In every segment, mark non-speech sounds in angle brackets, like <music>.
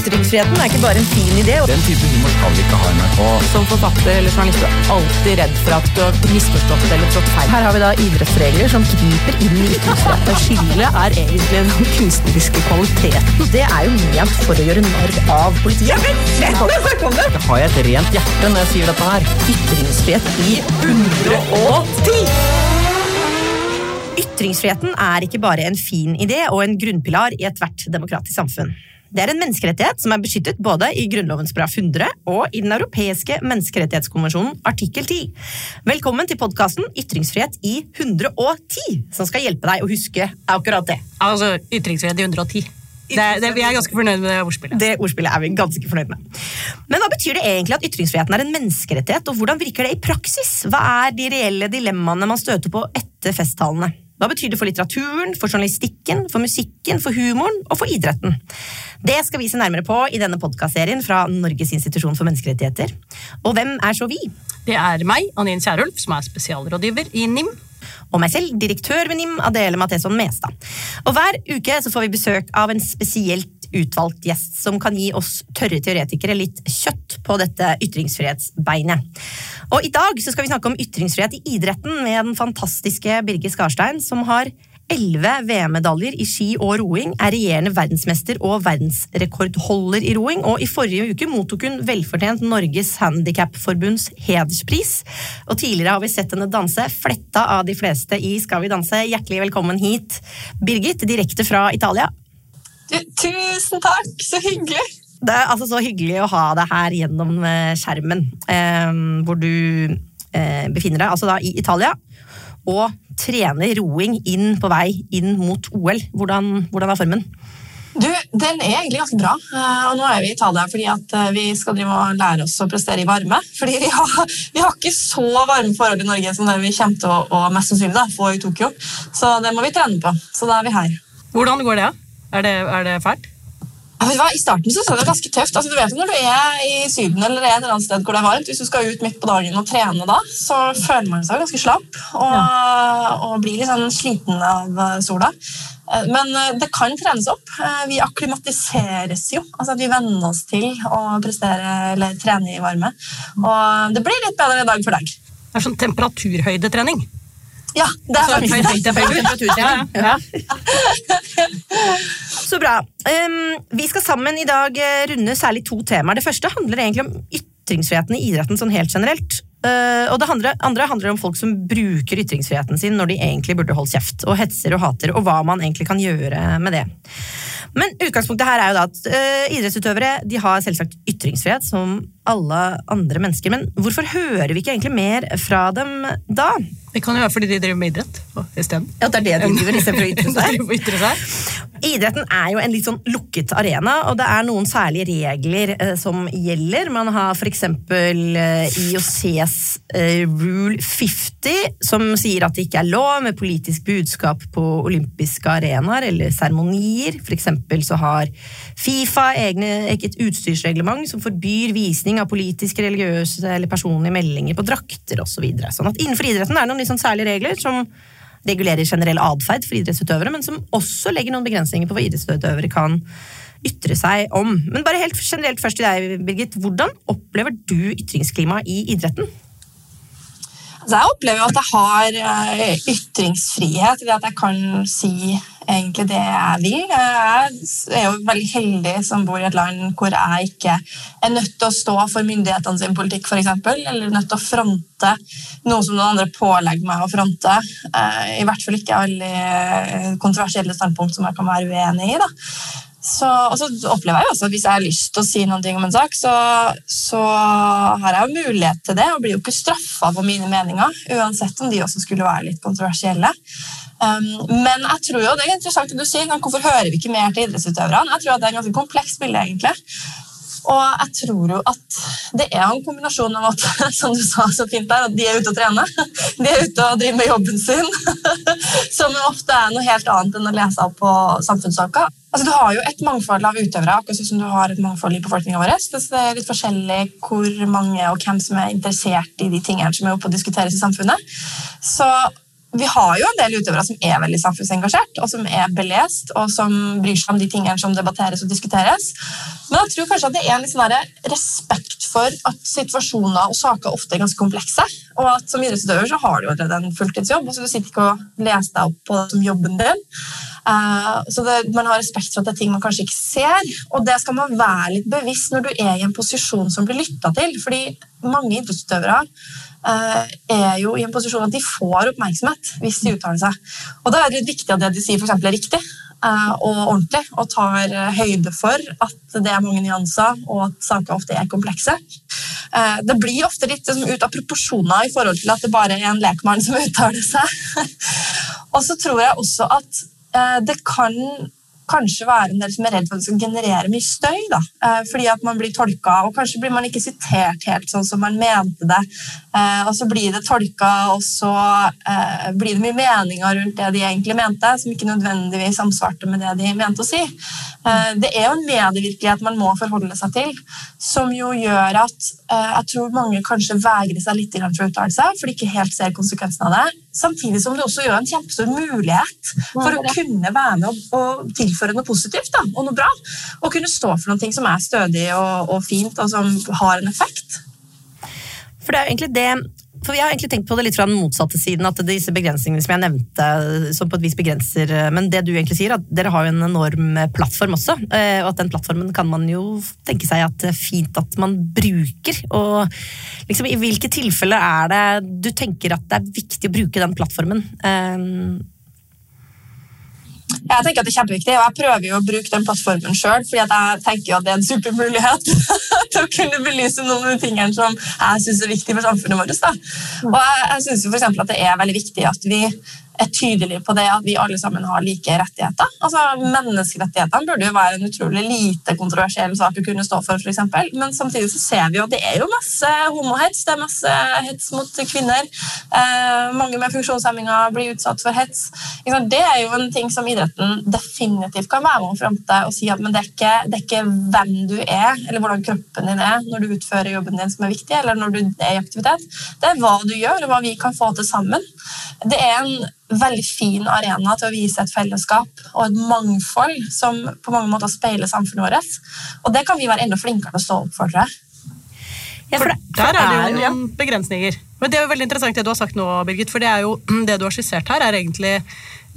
Ytringsfriheten er ikke bare en fin idé. Den type humor skal vi ikke ha i NRK. Som forfatter eller journalist er du alltid redd for at du har misforstått eller trådt feil. Her har vi da idrettsregler som griper inn i ytringsfriheten. <laughs> Skillet er egentlig den kunstneriske kvaliteten. Det er jo ment for å gjøre narr av politiet. Jeg vet ikke om det! Har jeg et rent hjerte når jeg sier dette her? Ytringsfrihet i 110! Ytringsfriheten er ikke bare en fin idé og en grunnpilar i ethvert demokratisk samfunn. Det er en menneskerettighet som er beskyttet både i Grunnlovens paragraf 100 og i Den europeiske menneskerettighetskonvensjonen artikkel 10. Velkommen til podkasten Ytringsfrihet i 110, som skal hjelpe deg å huske akkurat det. Altså ytringsfrihet i 110. Det, det, vi er ganske fornøyd med det ordspillet. Det ordspillet er vi ganske fornøyd med. Men hva betyr det egentlig at ytringsfriheten er en menneskerettighet, og hvordan virker det i praksis? Hva er de reelle dilemmaene man støter på etter festtalene? Hva betyr det for litteraturen, for journalistikken, for musikken, for humoren og for idretten? Det skal vi se nærmere på i denne podkastserien fra Norges institusjon for menneskerettigheter. Og hvem er så vi? Det er meg, Annin Kierulf, som er spesialrådgiver i NIM. Og meg selv, direktør ved NIM, Adele Matheson Mestad. Og hver uke så får vi besøk av en spesielt utvalgt gjest som kan gi oss tørre teoretikere litt kjøtt på dette ytringsfrihetsbeinet. Og I dag så skal vi snakke om ytringsfrihet i idretten med den fantastiske Birger Skarstein, som har elleve VM-medaljer i ski og roing, er regjerende verdensmester og verdensrekordholder i roing, og i forrige uke mottok hun velfortjent Norges Handikapforbunds hederspris. Og tidligere har vi sett henne danse fletta av de fleste i Skal vi danse. Hjertelig velkommen hit, Birgit, direkte fra Italia. Tusen takk, så hyggelig! Det er altså så hyggelig å ha deg her gjennom eh, skjermen, eh, hvor du eh, befinner deg altså da i Italia. Og trener roing inn på vei inn mot OL. Hvordan, hvordan er formen? Du, Den er egentlig ganske bra. Eh, og Nå er vi i Italia fordi at eh, vi skal drive og lære oss å prestere i varme. <laughs> Fordi vi har, vi har ikke så varme forhold i Norge som det vi kommer til å, å mest sannsynlig da, få i Tokyo. Så det må vi trene på. Så da er vi her. Hvordan går det? Er det, er det fælt? I starten så, så det ganske tøft. Altså, du vet Når du er i Syden eller et eller annet sted hvor det er varmt, hvis du skal ut midt på dagen og trene da, så føler man seg ganske slapp og, ja. og blir litt sånn sliten av eh, sola. Eh, men eh, det kan trenes opp. Vi akklimatiseres jo. altså Vi venner oss til å prestere eller trene i varme. Og det blir litt bedre i dag for deg. Det er sånn temperaturhøydetrening. Ja, det er altså, faktisk det. Ja. Så bra. Um, vi skal sammen i dag eh, runde særlig to temaer. Det første handler egentlig om ytringsfriheten i idretten sånn helt generelt. Uh, og det andre, andre, handler om folk som bruker ytringsfriheten sin når de egentlig burde holdt kjeft, og hetser og hater, og hva man egentlig kan gjøre med det. Men utgangspunktet her er jo da at uh, idrettsutøvere de har selvsagt ytringsfrihet som alle andre mennesker. Men hvorfor hører vi ikke egentlig mer fra dem da? Det kan jo være fordi de driver med idrett isteden. Ja, det er det de driver istedenfor <laughs> å ytre seg. Idretten er jo en litt sånn lukket arena, og det er noen særlige regler eh, som gjelder. Man har f.eks. Eh, IOCs eh, Rule 50, som sier at det ikke er lov med politisk budskap på olympiske arenaer eller seremonier. Eksempel så har Fifa egne, eget utstyrsreglement som forbyr visning av politiske, religiøse eller personlige meldinger på drakter osv. Så videre. sånn at innenfor idretten er det noen liksom særlige regler som regulerer generell atferd for idrettsutøvere, men som også legger noen begrensninger på hva idrettsutøvere kan ytre seg om. Men bare helt generelt først til deg, Birgit. Hvordan opplever du ytringsklimaet i idretten? Altså, jeg opplever at jeg har eh, ytringsfrihet ved at jeg kan si egentlig det jeg vil. Jeg er jo veldig heldig som bor i et land hvor jeg ikke er nødt til å stå for myndighetene sin politikk, eksempel, eller nødt til å fronte noe som noen andre pålegger meg å fronte. Eh, I hvert fall ikke alle kontroversielle standpunkt som jeg kan være uenig i. da. Så, og så opplever jeg også at Hvis jeg har lyst til å si noe om en sak, så, så har jeg jo mulighet til det og blir jo ikke straffa for mine meninger, uansett om de også skulle være litt kontroversielle. Um, men jeg tror jo, det er interessant at du sier, hvorfor hører vi ikke mer til idrettsutøverne? Jeg tror at Det er en ganske komplekst bilde. egentlig. Og jeg tror jo at det er en kombinasjon av at <laughs> som du sa så fint der, at de er ute og trener. De er ute og driver med jobben sin, <laughs> som ofte er noe helt annet enn å lese opp på samfunnssaker. Altså, du har jo et mangfold av utøvere, akkurat som du har et mangfold i befolkninga vår. Det er litt forskjellig hvor mange og hvem som er interessert i de tingene som er oppe og diskuteres i samfunnet. Så vi har jo en del utøvere som er veldig samfunnsengasjert, og som er belest, og som bryr seg om de tingene som debatteres og diskuteres. Men jeg tror kanskje at det er en sånn respekt for at situasjoner og saker ofte er ganske komplekse. Og at som idrettsutøver så har du jo allerede en fulltidsjobb, så du sitter ikke og leser deg opp på det som jobben din. Uh, så det, Man har respekt for at det er ting man kanskje ikke ser, og det skal man være litt bevisst når du er i en posisjon som blir lytta til. fordi mange idrettsutøvere Eh, er jo i en posisjon at de får oppmerksomhet hvis de uttaler seg. Og Da er det viktig at det de sier for er riktig eh, og ordentlig, og tar høyde for at det er mange nyanser og at saker ofte er komplekse. Eh, det blir ofte litt ut av proporsjoner i forhold til at det bare er en lekmann som <laughs> uttaler seg. og så tror jeg også at det kan kanskje være en del som er redd for at det skal generere mye støy. Da. Eh, fordi at man blir tolka, og kanskje blir man ikke sitert helt sånn som man mente det. Eh, og så blir det tolka, og så eh, blir det mye meninger rundt det de egentlig mente, som ikke nødvendigvis samsvarte med det de mente å si. Det er jo en medievirkelighet man må forholde seg til, som jo gjør at jeg tror mange kanskje vegrer seg litt for å uttale seg, for de ikke helt ser konsekvensene av det. Samtidig som det også gjør en kjempestor mulighet for å kunne være med og, og tilføre noe positivt da, og noe bra. Og kunne stå for noe som er stødig og, og fint, og som har en effekt. For det er egentlig det for Vi har egentlig tenkt på det litt fra den motsatte siden, at disse begrensningene som jeg nevnte, som på et vis begrenser Men det du egentlig sier, at dere har jo en enorm plattform også. Eh, og at den plattformen kan man jo tenke seg at det er fint at man bruker. Og liksom, i hvilke tilfeller er det du tenker at det er viktig å bruke den plattformen? Jeg tenker at det er kjempeviktig, og jeg prøver jo å bruke den plattformen sjøl, fordi jeg tenker at det er en supermulighet <laughs> til å kunne belyse noen av de tingene som jeg syns er viktig for samfunnet vårt. Da. Og jeg, jeg syns f.eks. at det er veldig viktig at vi er tydelige på det at vi alle sammen har like rettigheter. Altså, Menneskerettighetene burde jo være en utrolig lite kontroversiell sak å kunne stå for, eksempel. men samtidig så ser vi jo at det er jo masse homohets, det er masse hets mot kvinner. Eh, mange med funksjonshemminger blir utsatt for hets. Det er jo en ting som idretten definitivt kan være med å fronte og si at men det er, ikke, det er ikke hvem du er, eller hvordan kroppen din er når du utfører jobben din som er viktig, eller når du er i aktivitet. Det er hva du gjør, og hva vi kan få til sammen. Det er en veldig fin arena til å vise et fellesskap og et mangfold som på mange måter speiler samfunnet vårt. Og det kan vi være enda flinkere til å stå opp for, tror jeg. Ja, for, der er det jo noen begrensninger. Men det er jo veldig interessant det du har sagt nå, Birgit. For det, er jo, <clears throat> det du har skissert her, er egentlig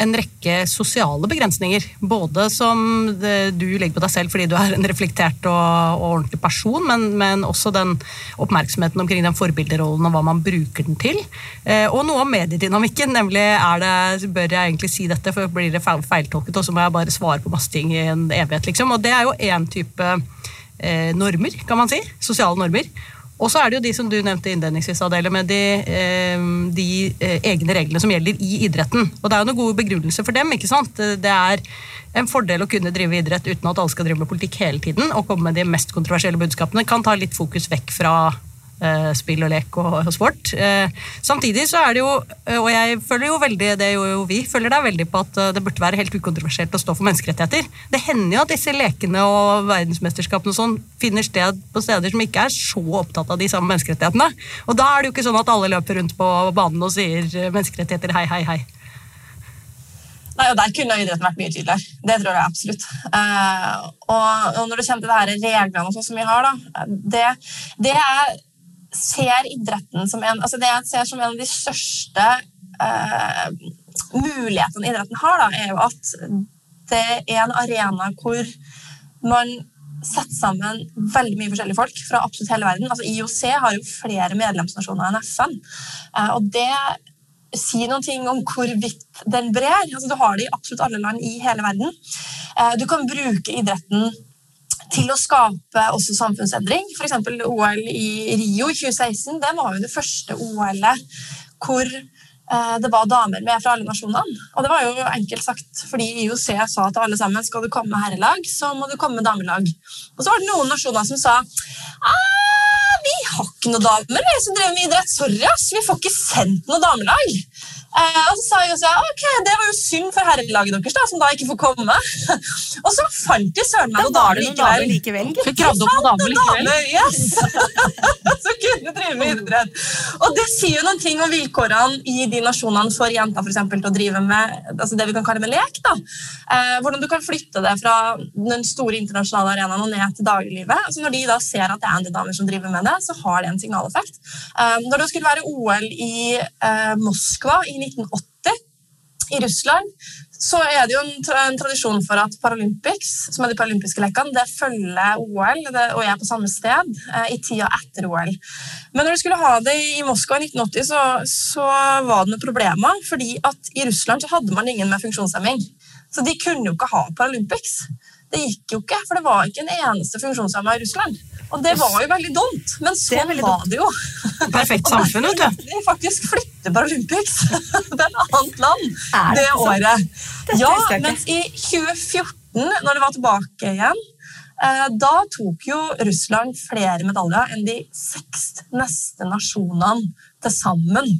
en rekke sosiale begrensninger. Både som du legger på deg selv fordi du er en reflektert og, og ordentlig person, men, men, også den oppmerksomheten omkring den forbilderrollen og hva man bruker den til. Eh, og noe om mediedynamikken, nemlig er det, bør jeg egentlig si dette, for blir det feiltolket, og så må jeg bare svare på masse ting i en evighet, liksom. Og det er jo én type eh, normer, kan man si. Sosiale normer. Og så er det jo de som du nevnte innledningsvis, Adele, med de, eh, de, eh, egne reglene som gjelder i idretten. Og det er jo noen gode begrunnelser for dem. ikke sant? Det er en fordel å kunne drive idrett uten at alle skal drive med politikk hele tiden, og komme med de mest kontroversielle budskapene. Kan ta litt fokus vekk fra spill og lek og, sport. Eh, samtidig så er det jo, eh, og jeg føler jo veldig, det er jo vi føler deg veldig på at det burde være helt ukontroversielt å stå for menneskerettigheter. Det hender jo at disse lekene og verdensmesterskapene og sånn finner sted på steder som ikke er så opptatt av de samme menneskerettighetene. Og da er det jo ikke sånn at alle løper rundt på banen og sier menneskerettigheter hei, hei, hei. Nei, og Der kunne idretten vært mye tydeligere. Det tror jeg absolutt. Og, når det kommer til det her reglene og sånn som vi har, da, det, det er ser idretten som en, altså det jeg ser som en av de største uh, mulighetene idretten har, da, er jo at det er en arena hvor man setter sammen veldig mye forskjellige folk fra absolutt hele verden. Altså IOC har jo flere medlemsnasjoner enn FN. Uh, og det sier noen ting om hvorvidt den brer. Altså, du har det i absolutt alle land i hele verden. Uh, du kan bruke idretten til å skape også samfunnsendring. F.eks. OL i Rio i 2016 det var jo det første OL-et hvor eh, det var damer med fra alle nasjonene. Og det var jo enkelt sagt fordi IOC sa til alle sammen skal du komme med herrelag, så må du komme med damelag. Og så var det noen nasjoner som sa ah, vi har ikke noe damer vi som driver med idrett. Sorry, ass, vi får ikke sendt noe damelag. Eh, og så sa jeg også ok, det var jo synd for herrelaget deres, da, som da ikke får komme. <laughs> og så fant de søren meg noen damer likevel. likevel. Fikk kravd opp noen damer likevel. Yes! <laughs> som kunne drive med idrett. Og det sier jo noen ting om vilkårene i de nasjonene for jenter for eksempel, til å drive med altså det vi kan kalle med lek. da. Eh, hvordan du kan flytte det fra den store internasjonale arenaen og ned til dagliglivet. Altså når de da ser at det er en del damer som driver med det, så har det en signaleffekt. Eh, når det skulle være OL i eh, Moskva i 1980 i Russland, så er det jo en, tra en, tradisjon for at Paralympics, som er de paralympiske lekene, det følger OL det, og er på samme sted eh, i tida etter OL. Men når de skulle ha det i Moskva i 1980, så, så var det noen problemer. fordi at i Russland så hadde man ingen med funksjonshemming. Så de kunne jo ikke ha Paralympics. Det gikk jo ikke, for det var ikke en eneste funksjonshemma i Russland. Og det var jo veldig dumt, men sånn var det jo. Perfekt <laughs> samfunn, vet du. De faktisk flytter Paralympics <laughs> til et annet land det det året. Ja, men mens i 2014, når det var tilbake igjen, eh, da tok jo Russland flere medaljer enn de seks neste nasjonene til sammen.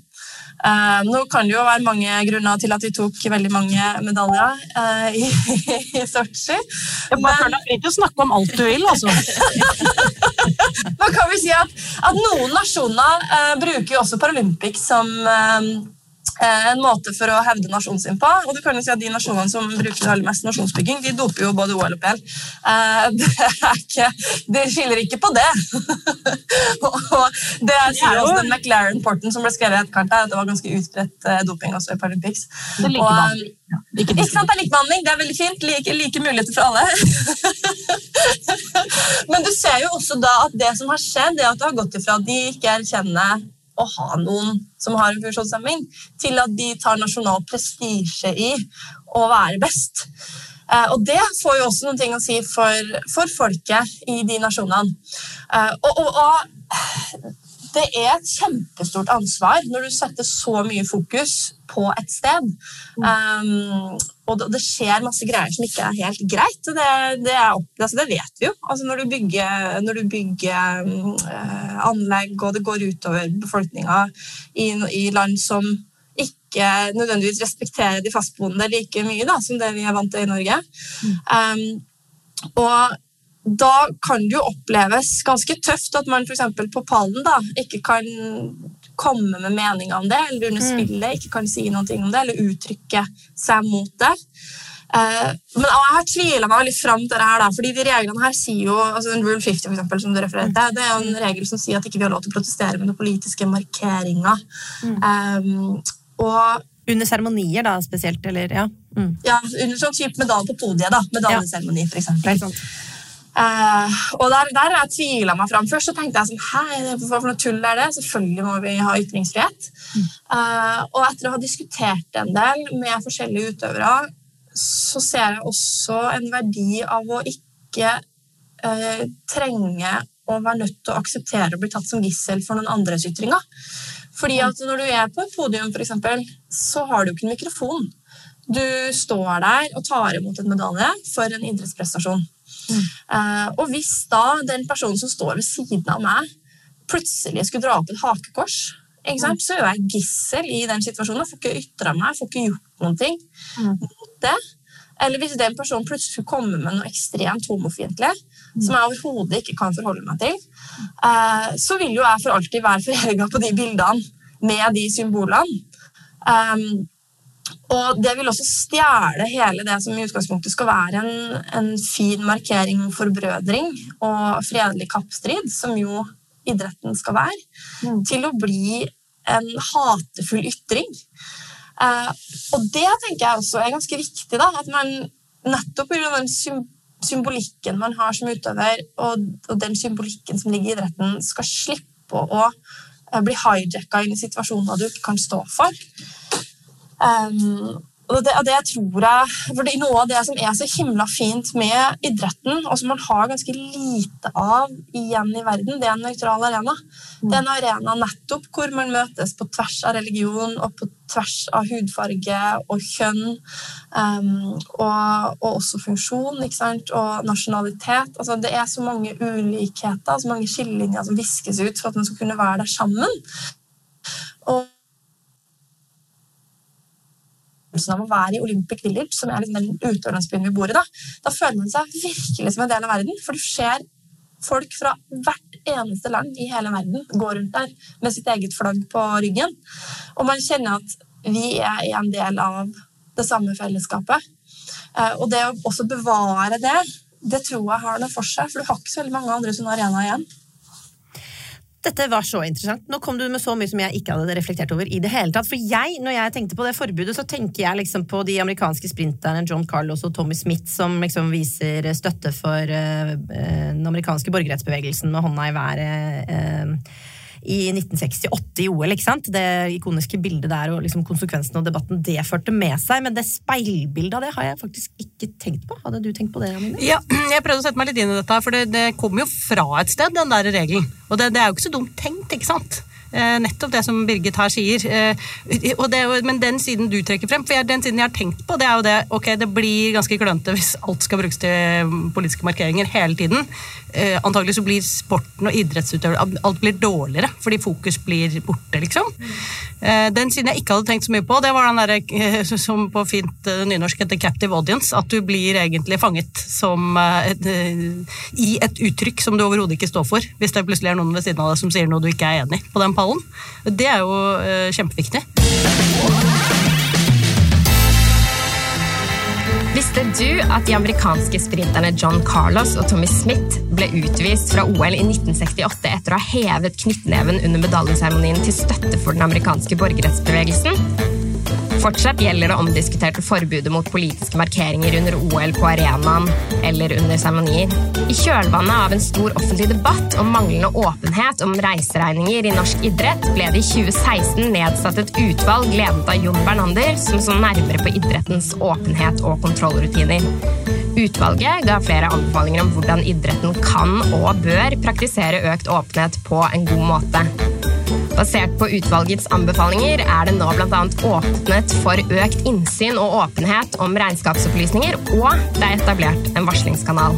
Eh, nå kan det jo være mange grunner til at vi tok veldig mange medaljer eh, i, <laughs> i Sotsji. Bare føler deg fri til å snakke om alt du vil, altså. <laughs> Nå kan vi si at, at noen nasjoner eh, bruker jo også Paralympics som en måte for å hevde nasjonen sin på. Og du kan jo si at De nasjonene som bruker det aller mest nasjonsbygging, de doper jo både OL og PL. Eh, <laughs> det er de skiller ikke på det. <laughs> og det sier også den McLaren-porten som ble skrevet i etterkant, er at det var ganske utbredt eh, doping også i Paralympics. Det er likebehandling. eh, Ja, ikke ikke sant, Det er likebehandling, det er veldig fint. Like, like muligheter for alle. <laughs> Men du ser jo også da at det som har skjedd, det at det har gått ifra at de ikke erkjenner å ha noen som har en funksjonshemming, til at de tar nasjonal prestisje i å være best. Eh, og det får jo også noen ting å si for, for folket i de nasjonene. Eh, og, og, og det er et kjempestort ansvar når du setter så mye fokus på et sted. Um, og det, skjer masse greier som ikke er helt greit. og Det, det, er, altså det vet vi jo. Altså når du bygger, når du bygger eh, anlegg, og det går utover befolkninga i, i land som ikke nødvendigvis respekterer de fastboende like mye da, som det vi er vant til i Norge. Um, og da kan det jo oppleves ganske tøft at man f.eks. på pallen da, ikke kan komme med meninger om det, eller under spillet ikke kan si noe om det, eller uttrykke seg mot det. Eh, men jeg har tvila meg veldig fram til det her, da, fordi de reglene her sier jo altså en Rule 50 for eksempel, som du refererte til, det er jo en regel som sier at ikke vi har lov til å protestere med noen politiske markeringer. Um, og Under seremonier, da, spesielt, eller ja. Mm. ja, under sånn type medalje på podiet, da, medaljeseremoni for eksempel. Eh, og der, der jeg tvila meg fram. Først så tenkte jeg sånn, Hæ, hva for noe tull er det? Selvfølgelig må vi ha ytringsfrihet. Eh, og etter å ha diskutert en del med forskjellige utøvere, så ser jeg også en verdi av å ikke eh, trenge å være nødt til å akseptere å bli tatt som gissel for noen andres ytringer. Fordi at når du er på et podium, eksempel, så har du ikke en mikrofon. Du står der og tar imot en medalje for en idrettsprestasjon. Eh, og hvis da den personen som står ved siden av meg, plutselig skulle dra opp et hakekors, sant? så er jeg gissel i den situasjonen. Jeg får ikke ytra meg, jeg får ikke gjort noen ting mot det. Eller hvis den personen plutselig skulle komme med noe ekstremt homofiendtlig, som jeg overhodet ikke kan forholde meg til, eh, så vil jo jeg for alltid være forelga på de bildene med de symbolene. Og det vil også stjele hele det som i utgangspunktet skal være en, en fin markering for brødring og fredelig kappstrid, som jo idretten skal være, til å bli en hatefull ytring. Eh, og det tenker jeg også er ganske viktig, da, at man nettopp pga. den sym symbolikken man har som utøver, og, og den symbolikken som ligger i idretten, skal slippe å å bli hijacka inn i situasjoner du ikke kan stå for. Um, og det, og det tror jeg, for det, Noe av det som er så himla fint med idretten, og som man har ganske lite av igjen i verden, det er en nøytral arena. Det er en arena nettopp hvor man møtes på tvers av religion og på tvers av hudfarge og kjønn. Um, og, og også funksjon ikke sant? og nasjonalitet. Altså, det er så mange ulikheter, så mange skillelinjer som viskes ut for at man skal kunne være der sammen. Og følelsen av å være i Olympic Village, som er liksom den utøverlandsbyen vi bor i, da, da føler man seg virkelig som en del av verden. For du ser folk fra hvert eneste land i hele verden gå rundt der med sitt eget flagg på ryggen. Og man kjenner at vi er en del av det samme fellesskapet. Eh, og det å også bevare det, det tror jeg har noe for seg, for du har ikke så veldig mange andre sånne arenaer igjen. Dette var så interessant. Nå kom du med så mye som jeg ikke hadde reflektert over i det hele tatt. For jeg, når jeg tenkte på det forbudet, så tenker jeg liksom på de amerikanske sprinterne John Carlos og Tommy Smith som liksom viser støtte for uh, den amerikanske borgerrettsbevegelsen med hånda i været. Uh, i 1968 i OL. ikke sant? Det ikoniske bildet der og liksom konsekvensene og debatten det førte med seg. Men det speilbildet av det har jeg faktisk ikke tenkt på. Hadde du tenkt på det? Amine? Ja, jeg prøvde å sette meg litt inn i dette, for det, det kommer jo fra et sted, den der regelen. Og det, det er jo ikke så dumt tenkt, ikke sant? Eh, nettopp det som Birgit her sier. Eh, det, men den siden du trekker frem, for den siden jeg har tenkt på, det er jo det ok, det blir ganske klønete hvis alt skal brukes til politiske markeringer hele tiden. Eh, antagelig så blir sporten og idrettsutøvere Alt blir dårligere fordi fokus blir borte, liksom. Den siden jeg ikke hadde tenkt så mye på, det var den derre <laughs> som på fint nynorsk heter captive audience. At du blir egentlig fanget som et, i et uttrykk som du overhodet ikke står for. Hvis det plutselig er noen ved siden av deg som sier noe du ikke er enig på den pallen. Det er jo uh, kjempeviktig. Visste du at de amerikanske sprinterne John Carlos og Tommy Smith ble utvist fra OL i 1968 etter å ha hevet knyttneven under medaljeseremonien til støtte for den amerikanske borgerrettsbevegelsen? Fortsatt gjelder det omdiskuterte forbudet mot politiske markeringer under OL på arenaen eller under seremonier. I kjølvannet av en stor offentlig debatt om manglende åpenhet om reiseregninger i norsk idrett ble det i 2016 nedsatt et utvalg ledet av Jon Bernander som så nærmere på idrettens åpenhet og kontrollrutiner. Utvalget ga flere anbefalinger om hvordan idretten kan og bør praktisere økt åpenhet på en god måte. Basert på utvalgets anbefalinger er det nå bl.a. åpnet for økt innsyn og åpenhet om regnskapsopplysninger, og det er etablert en varslingskanal.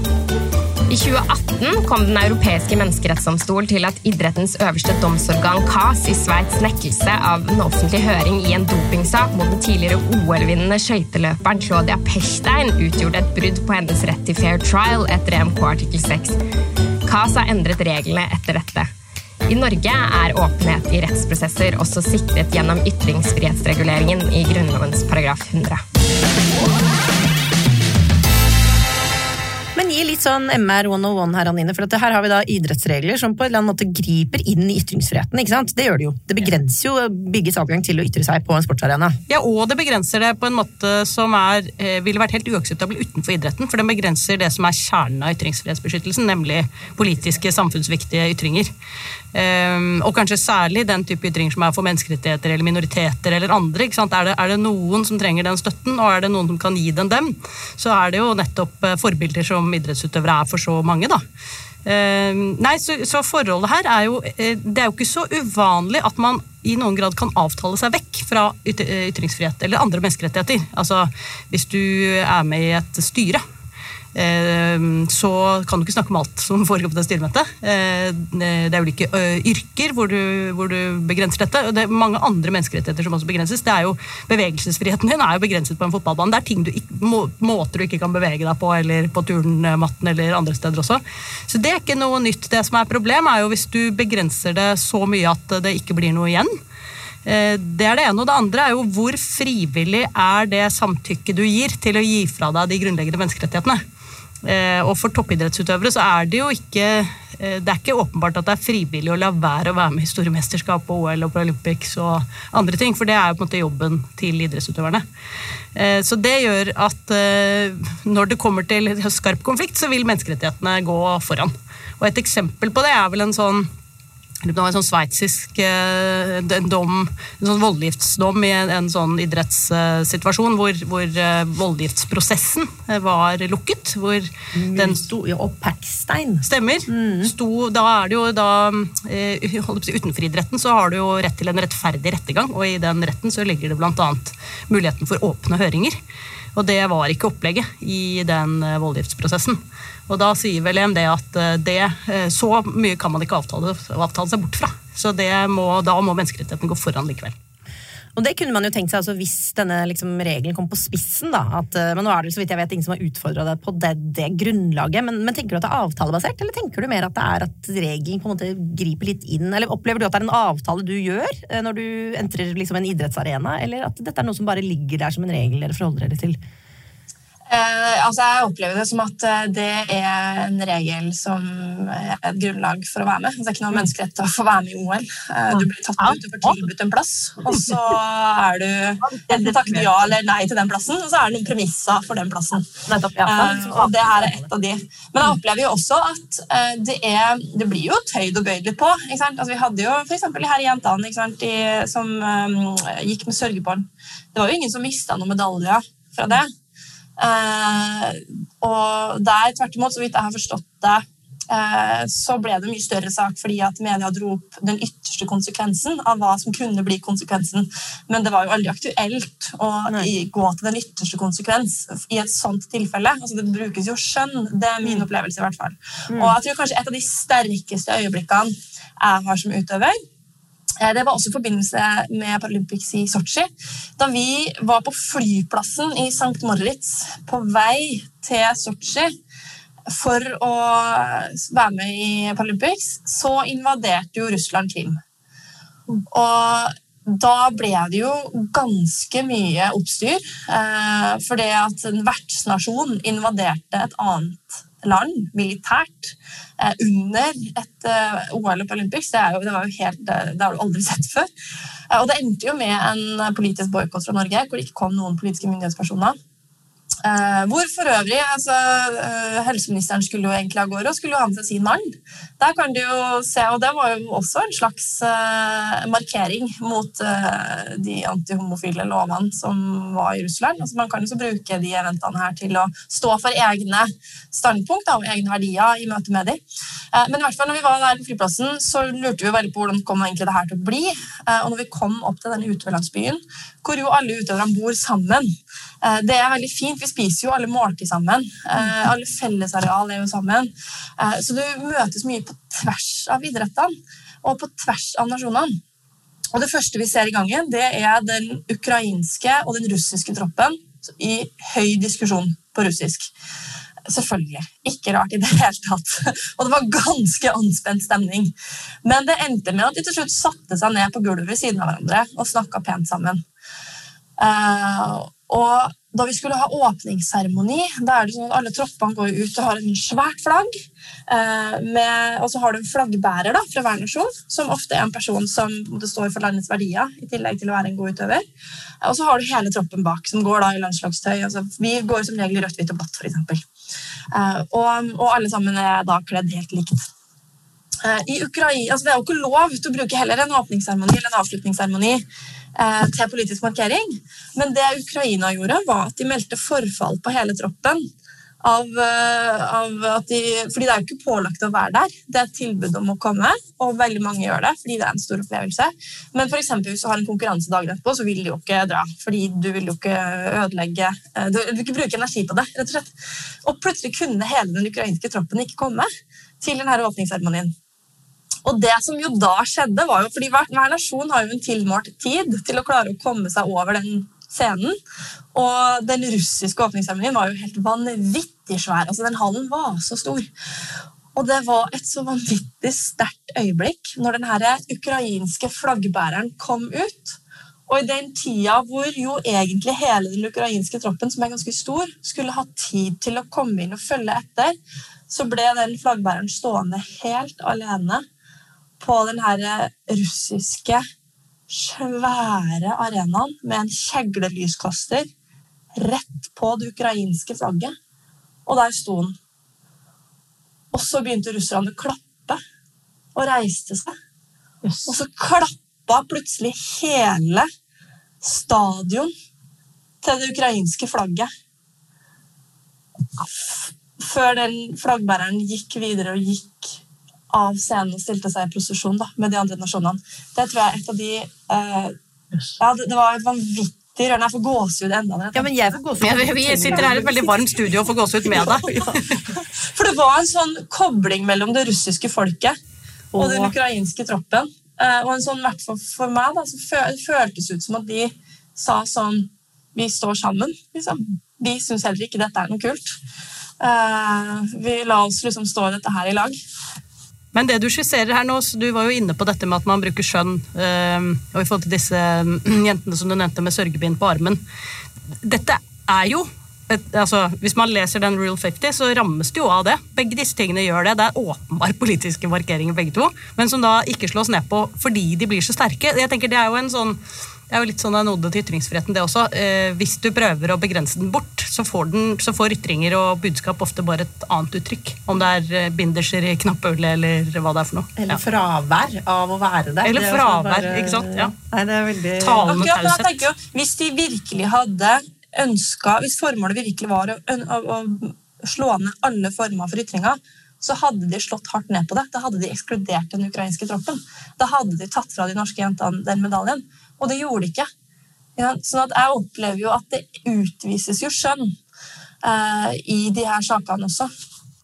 I 2018 kom Den europeiske menneskerettsdomstol til at idrettens øverste domsorgan CAS i Sveits nekkelse av en offentlig høring i en dopingsak mot den tidligere OL-vinnende skøyteløperen Claudia Pechstein utgjorde et brudd på hennes rett til fair trial etter EMK artikkel 6. CAS har endret reglene etter dette. I Norge er åpenhet i rettsprosesser også sikret gjennom ytringsfrihetsreguleringen i Grunnlovens paragraf 100. Men gi litt sånn MR 101 her, Anine, for her har vi da idrettsregler som på en eller annen måte griper inn i ytringsfriheten. ikke sant? Det gjør det jo. Det begrenser jo Bygges adgang til å ytre seg på en sportsarena. Ja, og det begrenser det på en måte som er, eh, ville vært helt uakseptabel utenfor idretten. For den begrenser det som er kjernen av ytringsfrihetsbeskyttelsen, nemlig politiske, samfunnsviktige ytringer. Um, og kanskje særlig den type ytringer som er for menneskerettigheter eller minoriteter eller andre. Er det, er, det, noen som trenger den støtten, og er det noen som kan gi den dem, så er det jo nettopp uh, forbilder som idrettsutøvere er for så mange, da. Uh, nei, så, så, forholdet her er jo uh, Det er jo ikke så uvanlig at man i noen grad kan avtale seg vekk fra eh, ytringsfrihet eller andre menneskerettigheter. Altså hvis du er med i et styre Ehm, så kan du ikke snakke om alt som foregår på det styremøtet. Ehm, det er ulike yrker hvor du, hvor du, begrenser dette. og Det er mange andre menneskerettigheter som også begrenses. Det er jo Bevegelsesfriheten din er jo begrenset på en fotballbane. Det er ting du måter du ikke kan bevege deg på, eller på turnmatten eller andre steder også. Så det er ikke noe nytt. Det som er problem, er jo hvis du begrenser det så mye at det ikke blir noe igjen. Det er det ene. Og det andre er jo hvor frivillig er det samtykket du gir til å gi fra deg de grunnleggende menneskerettighetene. Eh, og for toppidrettsutøvere så er det jo ikke eh, det er ikke åpenbart at det er frivillig å la være å være med i store mesterskap og OL og Paralympics og andre ting, for det er jo på en måte jobben til idrettsutøverne. Eh, så det gjør at når det kommer til skarp konflikt, så vil menneskerettighetene gå foran. Og et eksempel på det er vel en sånn det var en sånn sveitsisk eh, dom, en sånn voldgiftsdom i en, en sånn idrettssituasjon hvor, hvor uh, voldgiftsprosessen eh, var lukket. Hvor mm, den sto ja, Og Packstein. Stemmer. Mm. Sto, da er det jo da Utenfor idretten så har du jo rett til en rettferdig rettergang, og i den retten så ligger det bl.a. muligheten for åpne høringer. Og det var ikke opplegget i den voldgiftsprosessen. Og da sier vel EMD at eh, det, eh, så mye kan man ikke avtale, avtale seg bort fra. Så må, da må menneskerettigheten gå foran likevel. Og det kunne man jo tenkt seg altså, hvis denne liksom, regelen kom på spissen. Da, at, eh, men nå er det så vidt jeg vet ingen som har utfordra det på det, det grunnlaget. Men, men, tenker du at det er avtalebasert, eller tenker du mer at det er at regelen på en måte griper litt inn? Eller opplever du at det er en avtale du gjør når du entrer liksom, en idrettsarena, eller at dette er noe som bare ligger der som en regel dere forholder dere til? Eh, altså jeg opplever det som at eh, det er en regel som er et grunnlag for å være med. Altså det er ikke noen menneskerett å få være med i OL. Eh, du blir tatt ut, og får tilbudt en plass, og så er du enten takker ja eller nei til den plassen, og så er det noen premisser for den plassen. Og det her er ett av de. Men jeg opplever jo også at eh, det, er, det blir jo tøyd og bøyd litt på. Altså vi hadde jo f.eks. her jentene de, som gikk med sørgebånd. Det var jo ingen som mista noen medaljer fra det. Eh, og der, tvert imot, så vidt jeg har forstått det, eh, så ble det mye større sak fordi at media dro opp den ytterste konsekvensen av hva som kunne bli konsekvensen. Men det var jo aldri aktuelt å Nei. gå til den ytterste konsekvens i et sånt tilfelle. Altså, det brukes jo skjønn. Det er min mm. opplevelse. i hvert fall. Mm. Og jeg tror kanskje et av de sterkeste øyeblikkene jeg har som utøver, det var også i forbindelse med Paralympics i Sotsji. Da vi var på flyplassen i St. Moritz på vei til Sotsji for å være med i Paralympics, så invaderte jo Russland Krim. Og da ble det jo ganske mye oppstyr. Eh, for det at en vertsnasjon invaderte et annet land militært eh, under et eh, OL og Paralympics. Det, det, jo eh, det har du aldri <laughs> sett før. Og det endte jo med en politisk boikott fra Norge, hvor det ikke kom noen politiske myndighetspersoner. Uh, hvor for øvrig altså, uh, Helseministeren skulle jo egentlig av gårde og skulle jo ha med seg sin mann. Der kan du jo se, og Det var jo også en slags uh, markering mot de antihomofile lovene som var i Russland. Altså, man kan jo så bruke de eventene her til å stå for egne standpunkt og egne verdier i møte med dem. men i hvert fall når vi var der på flyplassen, så lurte vi veldig på hvordan kom egentlig det her til å bli. og når vi kom opp til denne utøverlandsbyen, hvor jo alle utøverne bor sammen det er veldig fint. Vi spiser jo alle måltid sammen. Eh, alle fellesareal er jo sammen. Eh, så du møtes mye på tvers av idrettene og på tvers av nasjonene. Og Det første vi ser i gangen, det er den ukrainske og den russiske troppen i høy diskusjon på russisk. Selvfølgelig. Ikke rart i det hele tatt. <laughs> Og det var ganske anspent stemning. Men det endte med at de til slutt satte seg ned på gulvet ved siden av hverandre og snakka pent sammen. Uh, og da vi skulle ha åpningsseremoni, da er det sånn at alle troppene går ut og har en svært flagg. Eh, med, og så har du en flaggbærer da, fra hver nasjon, som ofte er en person som står for landets verdier. i tillegg til å være en god utøver. Og så har du hele troppen bak, som går da i landslagstøy. Altså, vi går som regel i rødt, hvitt og blått, f.eks. Eh, og, og alle sammen er da kledd helt likt. Eh, I Ukraina, altså Det er jo ikke lov til å bruke heller en åpningsseremoni eller en avslutningsseremoni Eh, til politisk markering. Men det Ukraina gjorde, var at de meldte forfall på hele troppen. Av, av at de, fordi det er jo ikke pålagt å være der. Det er et tilbud om å komme, og veldig mange gjør det fordi det er en stor opplevelse. Men for eksempel, hvis du har en konkurranse dagen etterpå, så vil de jo ikke dra. Fordi du vil jo ikke ødelegge eh, Du vil ikke bruke energi på det, rett og slett. Og plutselig kunne hele den ukrainske troppen ikke komme til denne åpningsseremonien. Og det som jo da skjedde, var jo fordi hver, hver nasjon har jo en tilmålt tid til å klare å komme seg over den scenen. Og den russiske åpningsseremonien var jo helt vanvittig svær. altså Den hallen var så stor. Og det var et så vanvittig sterkt øyeblikk når den ukrainske flaggbæreren kom ut. Og i den tida hvor jo egentlig hele den ukrainske troppen, som er ganske stor, skulle ha tid til å komme inn og følge etter, så ble den flaggbæreren stående helt alene på den her russiske, svære arenaen med en kjeglelyskaster rett på det ukrainske flagget. Og der sto han. Og så begynte russerne å klappe og reiste seg. Yes. Og så klappa plutselig hele stadion til det ukrainske flagget. Før den flaggbæreren gikk videre og gikk av scenen og stilte seg i prosesjon da, med de andre nasjonene. Det tror jeg er et av de uh, ja, det, det, var et vanvittig rørende. Jeg får gåsehud enda. Ja, men jeg får gåsehud. Vi sitter her i et veldig varmt studio og får gåsehud med deg. For det var en sånn kobling mellom det russiske folket og den ukrainske troppen Eh, og en sånn, hvert fall for meg, da, så føltes ut som at de sa sånn Vi står sammen, liksom. Vi syns heller ikke dette er noe kult. Eh, vi la oss liksom stå i dette her i lag. Men det du skisserer her nå, så du var jo inne på dette med at man bruker skjønn, øh, og i forhold til disse øh, <clears throat> jentene som du nevnte med sørgebind på armen. Dette er jo et, altså, Hvis man leser den Rule 50, så rammes det jo av det. Begge disse tingene gjør det. Det er åpenbart politiske markeringer, begge to, men som da ikke slås ned på fordi de blir så sterke. Jeg tenker Det er jo en sånn det er jo litt sånn en ode til ytringsfriheten, det også. Eh, hvis du prøver å begrense den bort, så får, den, så får, ytringer og budskap ofte bare et annet uttrykk. Om det er eh, binderser i knappølet eller hva det er for noe. Eller ja. fravær av å være der. Eller fravær, bare, ikke sant. Ja. Nei, det er veldig... Talende taushet. Hvis de virkelig hadde ønska Hvis formålet virkelig var å, å, å slå ned alle former for ytringer, så hadde de slått hardt ned på det. Da hadde de ekskludert den ukrainske troppen. Da hadde de tatt fra de norske jentene den medaljen. Og det gjorde de ikke. Ja, sånn at jeg opplever jo at det utvises jo skjønn uh, i de her sakene også.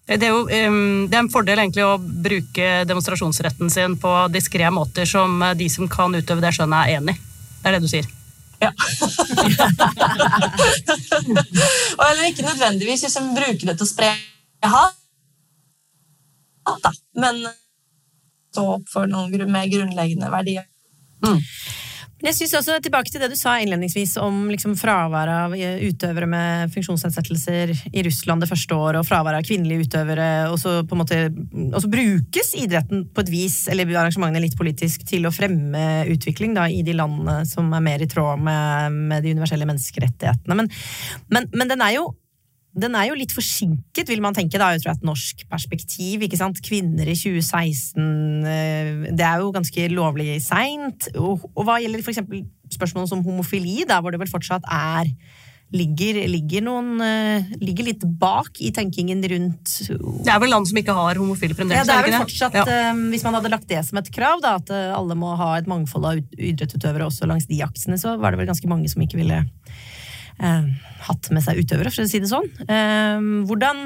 Det er, jo, um, det er en fordel egentlig å bruke demonstrasjonsretten sin på diskré måter som de som kan utøve det skjønnet, er enig. Det er det du sier? Ja. <laughs> eller ikke nødvendigvis hvis en bruker det til å spre hat, men stå opp for noen mer grunnleggende verdier. Mm. Jeg synes også, Tilbake til det du sa innledningsvis om liksom fravær av eh, utøvere med funksjonsnedsettelser i Russland det første året, og fravær av kvinnelige utøvere. Og så, på en måte, og så brukes idretten på et vis, eller arrangementene litt politisk, til å fremme utvikling da, i de landene som er mer i tråd med, med de universelle menneskerettighetene. Men, men, men den er jo den er jo litt forsinket, vil man tenke, da, fra et norsk perspektiv. ikke sant? Kvinner i 2016 eh, Det er jo ganske lovlig seint. Og, og, hva gjelder f.eks. spørsmål som homofili, der hvor det vel fortsatt er Ligger, ligger, noen, eh, ligger litt bak i tenkingen rundt Det er vel land som ikke har homofile fremdeles? Ja, det er vel fortsatt, ja. Eh, Hvis man hadde lagt det som et krav, da, at alle må ha et mangfold av idrettsutøvere også langs de aksene, så var det vel ganske mange som ikke ville hatt med seg utøvere, for å si det sånn. Eh, hvordan,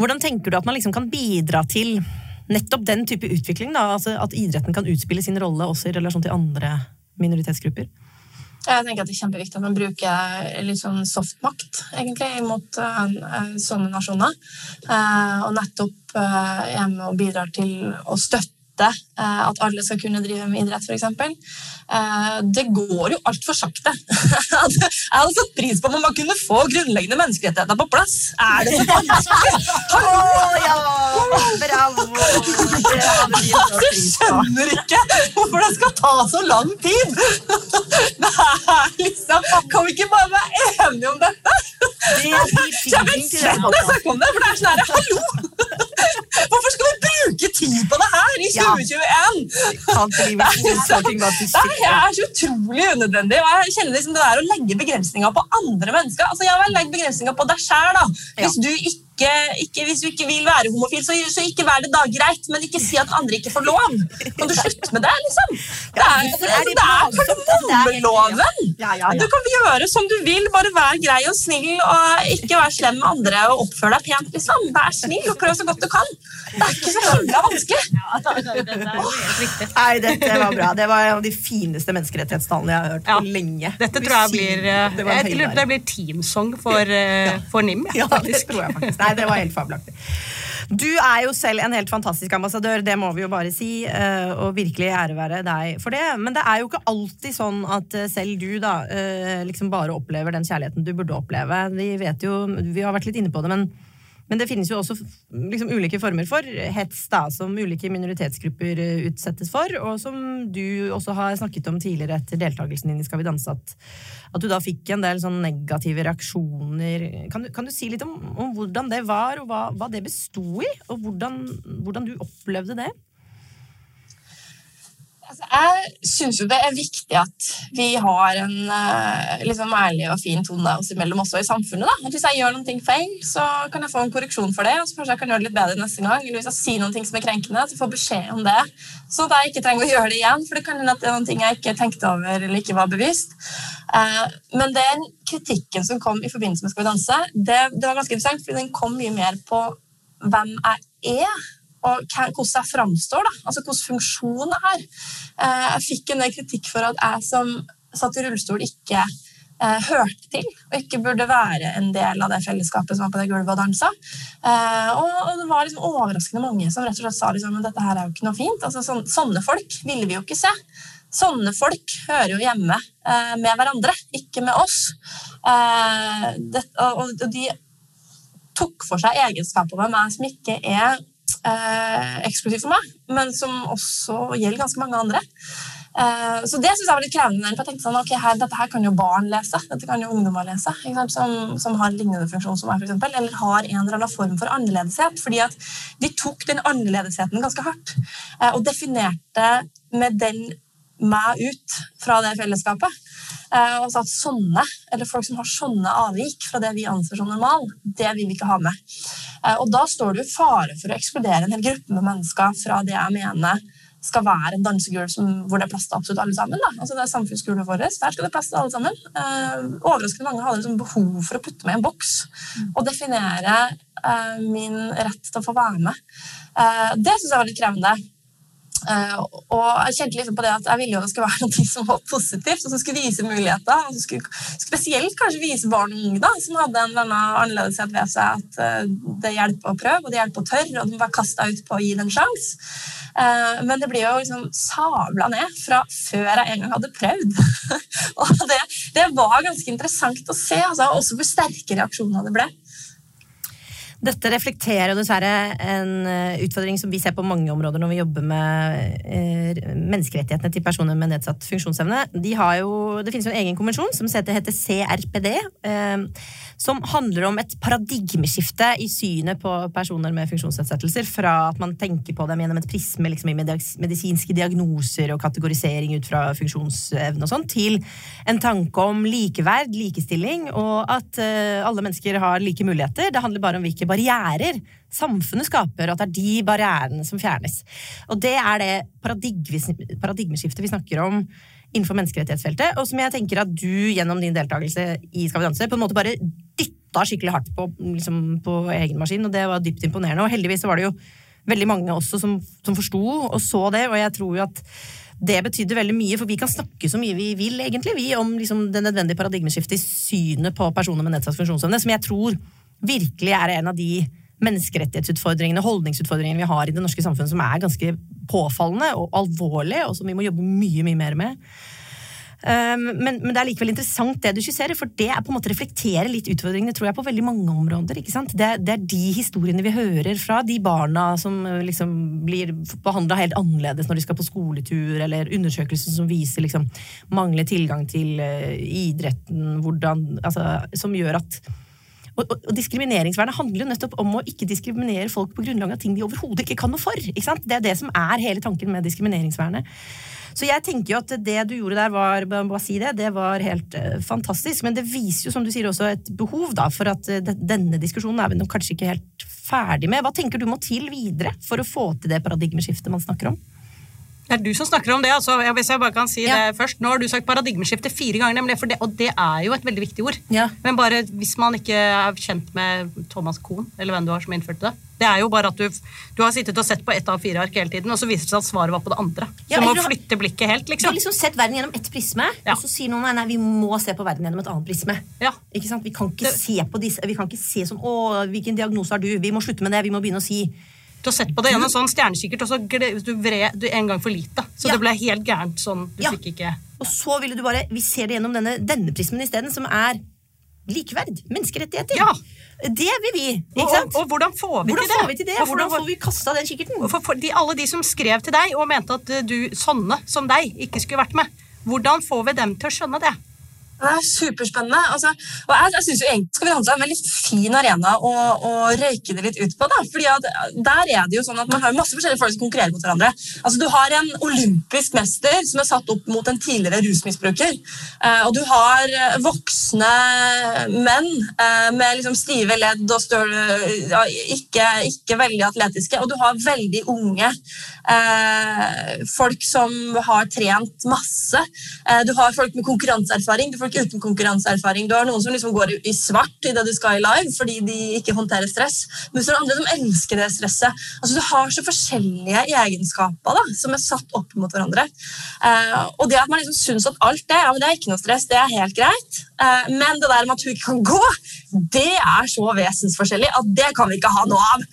hvordan, tenker du at man liksom kan bidra til nettopp den type utvikling? Da? Altså at idretten kan utspille sin rolle også i relasjon til andre minoritetsgrupper? Jeg tenker at Det er kjempeviktig at man bruker litt sånn softmakt egentlig, mot uh, sånne nasjoner. Og nettopp er med og bidrar til å støtte eh, at alle skal kunne drive med idrett, f.eks. Eh, det går jo altfor sakte. <laughs> jeg hadde satt pris på om man kunne få grunnleggende menneskerettigheter på plass. Er det så vanskelig? <laughs> Oh, ja! Bravo! Jeg skjønner ikke hvorfor det skal ta så lang tid! <laughs> Liksom, kan vi ikke bare være enige om dette? Det er jeg vil jeg snakker om det, for det er sånn her, hallo! Hvorfor skal vi bruke tid på det her i 2021? Det <laughs> er så utrolig unødvendig. og Jeg kjenner liksom det der å legge begrensninger på andre mennesker. Altså, Jeg vil legge begrensninger på deg sjæl. Hvis du ikke ikke, hvis du ikke vil være homofil, så, så, ikke vær det da greit, men ikke si at andre ikke får lov. Kan du slutte med det, liksom? <laughs> Det er, det er, det er kardemommeloven! Du kan gjøre som du vil, bare vær grei og snill, og ikke vær slem med andre og oppfør deg pent, liksom. Vær snill og prøv så godt du kan. Det er ikke så vanskelig. Nei, dette var bra. Det var en av de fineste menneskerettighetstallene jeg har hørt på lenge. Dette tror jeg blir, det jeg tror det blir teamsong for, ja. for NIM. Ja, det tror jeg faktisk. Nei, det var helt fabelaktig. Du er jo selv en helt fantastisk ambassadør, det må vi jo bare si. Eh, og virkelig ære være deg for det. Men det er jo ikke alltid sånn at eh, selv du da eh, liksom bare opplever den kjærligheten du burde oppleve. Vi vet jo, vi har vært litt inne på det, men men det finnes jo også liksom, ulike former for hets da, som ulike minoritetsgrupper utsettes for, og som du også har snakket om tidligere etter deltakelsen din i Skal vi danse, at, at du da fikk en del sånn negative reaksjoner. Kan du, kan du si litt om, om, hvordan det var, og hva, hva det besto i? Og hvordan, hvordan du opplevde det? Altså, jeg syns jo det er viktig at vi har en liksom ærlig og fin tone oss imellom også i samfunnet. Da. Hvis jeg gjør noe feil, så kan jeg få en korreksjon for det. og så kanskje jeg kan gjøre det litt bedre neste gang. Eller hvis jeg sier noe som er krenkende, så får jeg beskjed om det. Så at jeg ikke trenger å gjøre det igjen. For det kan hende at det er noe jeg ikke tenkte over eller ikke var bevisst. Uh, men den kritikken som kom i forbindelse med Skal vi danse, det, det var ganske interessant, for den kom mye mer på hvem jeg er og hvordan jeg framstår. Da. Altså hvordan funksjonen er. Eh, Jeg fikk en del kritikk for at jeg som satt i rullestol, ikke eh, hørte til og ikke burde være en del av det fellesskapet som var på det gulvet og dansa. Eh, og, det var liksom overraskende mange som rett og slett sa liksom, men dette her er jo ikke noe fint. Altså, sånn, sånne folk ville vi jo ikke se. Sånne folk hører jo hjemme med hverandre, ikke med oss. Det, og, og de tok for seg egenskaper ved meg som ikke er eh, eksklusivt for meg, men som også gjelder ganske mange andre. Eh, så det synes jeg var litt krevende. for jeg tenkte sånn, ok, her, Dette her kan jo barn lese, dette kan jo ungdommer lese, sant, som, som har lignende funksjon som meg, for eksempel, eller har en eller annen form for annerledeshet. fordi at de tok den annerledesheten ganske hardt eh, og definerte med den meg ut fra det fellesskapet. Og at sånne, eller folk som har sånne avvik fra det vi anser som normal, det vil vi ikke ha med. Eh, og da står du i fare for å ekskludere en hel gruppe med mennesker fra det jeg mener skal være en dansegulv hvor det er plass til absolutt alle sammen. Da. Altså det er samfunnsgulvet vårt. Der skal det plass til alle sammen. Eh, overraskende mange hadde liksom behov for å putte meg i en boks og definere eh, min rett til å få være med. Eh, det syns jeg var litt krevende. Eh, og jeg kjente liksom på det at jeg ville jo det skulle være <laughs> noe som var positivt, og som skulle vise muligheter. og som skulle Spesielt kanskje vise barn og unge da, som hadde en eller annen annerledeshet ved seg. At eh, det hjelper å prøve, og det hjelper å tørre, og de var kasta ut på å gi det en sjanse. Eh, Men det blir jo liksom sabla ned fra før jeg en gang hadde prøvd. <laughs> og det, det var ganske interessant å se, altså, også hvor sterke reaksjoner det ble. Dette reflekterer dessverre en eh, utfordring som vi ser på mange områder når vi jobber med eh, menneskerettighetene til personer med nedsatt funksjonsevne. De jo, det finnes jo en egen konvensjon som heter, CRPD, eh, som handler om et paradigmeskifte i synet på personer med funksjonsnedsettelser, fra at man tenker på dem gjennom et prisme liksom, i medisinske diagnoser og kategorisering ut fra funksjonsevne og sånn, til en tanke om likeverd, likestilling, og at alle mennesker har like muligheter. Det handler bare om hvilke barrierer samfunnet skaper, og at det er de barrierene som fjernes. Og det er det paradigmeskiftet vi snakker om innenfor menneskerettighetsfeltet, og som jeg tenker at du gjennom din deltakelse i Skal vi danse på en måte bare dytta skikkelig hardt på, liksom, på egen maskin, og det var dypt imponerende. Og heldigvis var det jo veldig mange også som, som forsto og så det, og jeg tror jo at det betydde veldig mye, for vi kan snakke så mye vi vil, egentlig, vi, om liksom, det nødvendige paradigmeskiftet i synet på personer med nedsatt funksjonsevne, som jeg tror virkelig er en av de menneskerettighetsutfordringene, holdningsutfordringene vi har i det norske samfunnet, som er ganske påfallende og alvorlig, og som vi må jobbe mye, mye mer med. Um, men, men det er likevel interessant det du skisserer, for det er på en måte reflekterer litt utfordringene tror jeg, på veldig mange områder. ikke sant? Det, det er de historiene vi hører fra de barna som uh, liksom blir behandla helt annerledes når de skal på skoletur, eller undersøkelser som viser liksom manglende tilgang til uh, idretten, hvordan, altså, som gjør at og, og, Diskrimineringsvernet handler jo nettopp om å ikke diskriminere folk på grunnlag av ting de overhodet ikke kan noe for. ikke sant? Det er det som er hele tanken med diskrimineringsvernet. Så jeg tenker jo at det du gjorde der, var, bare si det, det var helt eh, fantastisk. Men det viser jo, som du sier, også et behov da, for at eh, denne diskusjonen er vi kanskje ikke helt ferdig med. Hva tenker du må til videre for å få til det paradigmeskiftet man snakker om? Det er du som snakker om det, altså. Hvis jeg bare kan si Ja. det først. Nå har du sagt paradigmeskifte fire ganger, nemlig, for det, og det er jo et veldig viktig ord. Ja. Men bare hvis man ikke er kjent med Thomas Kohn, eller hvem du har som innførte det. Det er jo bare at du, du har sittet og sett på ett av fire ark hele tiden, og så viser det seg at svaret var på det andre. Så Ja, du må du har- flytte blikket helt, liksom. Du har liksom. liksom sett verden gjennom ett prisme, Ja. og så sier noen nei, nei, vi må se på verden gjennom et annet prisme. Ja. Ikke sant? Vi kan ikke Det- se på disse, vi kan ikke se sånn Å, hvilken diagnose har du? Vi må slutte med det. Vi må begynne å si Du har sett på det gjennom sånn stjernekikkert, og så du vred du en gang for lite. Så Ja. det ble helt gærent sånn. Du Ja. fikk ikke Og så ville du bare Vi ser det gjennom denne, denne prismen isteden, som er likeverd. Menneskerettigheter. Ja. Det vil vi. Ikke sant? og, og hvordan får vi hvordan til det? får vi til det? Og Hvordan får vi kasta den kikkerten? for, for de, alle de som skrev til deg og mente at du, sånne som deg ikke skulle vært med, hvordan får vi dem til å skjønne det? Det er superspennende. Altså, og jeg, jeg synes jo egentlig Skal vi danse en veldig fin arena å, å røyke det litt ut på. Da. Fordi at Der er det jo sånn at Man har masse forskjellige folk som konkurrerer mot hverandre. Altså, Du har en olympisk mester som er satt opp mot en tidligere rusmisbruker. Eh, og du har eh, voksne menn eh, med liksom stive ledd og større, ja, ikke, ikke veldig atletiske. Og du har veldig unge eh, folk som har trent masse. Eh, du har folk med konkurranseerfaring, du har folk uten konkurranseerfaring. Du har noen som liksom går i svart i det du skal i live fordi de ikke håndterer stress. Men så er det andre som elsker det stresset. Altså, du har så forskjellige egenskaper da, som er satt opp mot hverandre. Eh, og det at man liksom syns at alt det, ja, men det er ikke noe stress, det er helt greit. Eh, men det der med at hun ikke kan gå, det er så vesensforskjellig at det kan vi ikke ha noe av.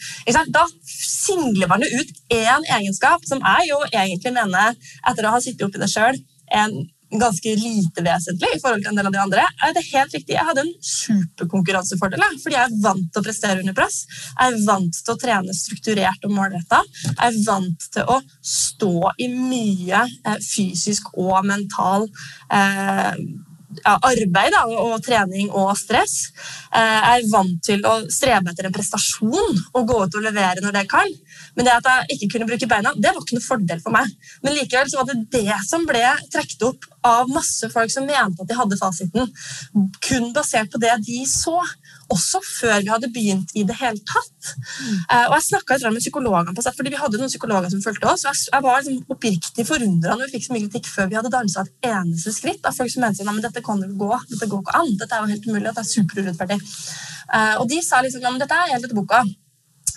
Da singler man jo ut én egenskap som jeg jo egentlig mener, etter å ha sittet oppi det sjøl, en ganske lite vesentlig i forhold til en del av de andre. Er det helt riktig. Jeg hadde en superkonkurransefordel fordi jeg er vant til å prestere under press. Jeg er vant til å trene strukturert og målretta. Jeg er vant til å stå i mye eh, fysisk og mental eh, arbeid da, og trening og stress. Eh, jeg er vant til å strebe etter en prestasjon og gå ut og levere når det kan. Men det at jeg ikke kunne bruke beina, det var ikke noe fordel for meg. Men likevel så var det det som ble trukket opp av masse folk som mente at de hadde fasiten, kun basert på det de så også før vi hadde begynt i det hele tatt. Mm. Og Jeg snakka med psykologene på sett, fordi vi hadde noen psykologer som fulgte oss. og Jeg, var liksom oppriktig forundra når vi fikk så mye kritikk før vi hadde dansa et eneste skritt. av folk som mente at dette kan ikke gå, dette går ikke an, dette er jo helt umulig, dette er superurettferdig. Uh, og de sa liksom at dette er helt etter boka.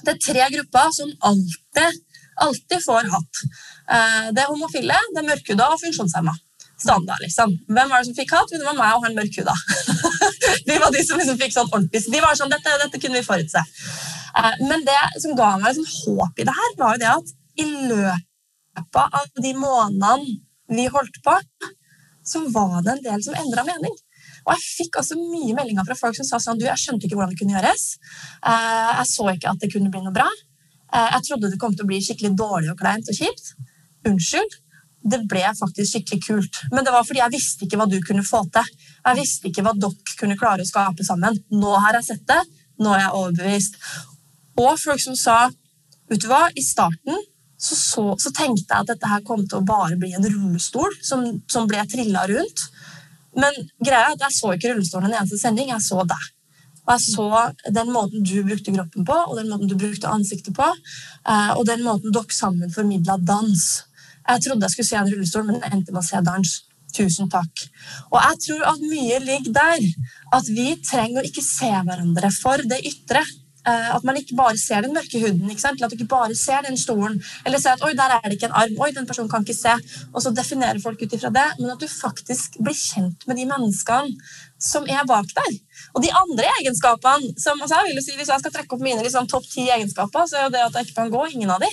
Det er tre grupper som alltid, alltid får hatt. Uh, det er homofile, det er mørkhuda og funksjonshemma standard. liksom. Hvem var det som fikk hatt? Det var meg og han mørkhuda. <laughs> de var de som liksom fikk sånn ordentlig. De var sånn, dette, dette kunne vi forutse. Uh, men det som ga meg liksom håp i det her, var jo det at i løpet av de månedene vi holdt på, så var det en del som endra mening. Og jeg fikk altså mye meldinger fra folk som sa sånn, du, jeg skjønte ikke hvordan det kunne gjøres. Uh, jeg så ikke at det kunne bli noe bra. Uh, jeg trodde det kom til å bli skikkelig dårlig og kleint og kjipt. Unnskyld det ble faktisk skikkelig kult. Men det var fordi jeg visste ikke hva du kunne få til. Jeg visste ikke hva dere kunne klare å skape sammen. Nå har jeg sett det. Nå er jeg overbevist. Og folk som sa vet du hva, I starten så, så, så tenkte jeg at dette her kom til å bare bli en rullestol som, som ble trilla rundt. Men greia er at jeg så ikke rullestolen en eneste sending. Jeg så deg. Og jeg så den måten du brukte kroppen på, og den måten du brukte ansiktet på, eh, og den måten dere sammen formidla dans. Jeg trodde jeg skulle se en rullestol, men jeg endte med å se dans. Tusen takk. Og jeg tror at mye ligger der. At vi trenger å ikke se hverandre for det ytre. Eh, at man ikke bare ser den mørke huden, ikke sant? at du ikke bare ser den stolen. Eller ser at oi, der er det ikke en arm. oi, den personen kan ikke se. Og så definerer folk ut ifra det. Men at du faktisk blir kjent med de menneskene som er bak der. Og de andre egenskapene som, altså jeg vil jo si, Hvis jeg skal trekke opp mine liksom, topp ti egenskaper, så er det at jeg ikke kan gå. Ingen av de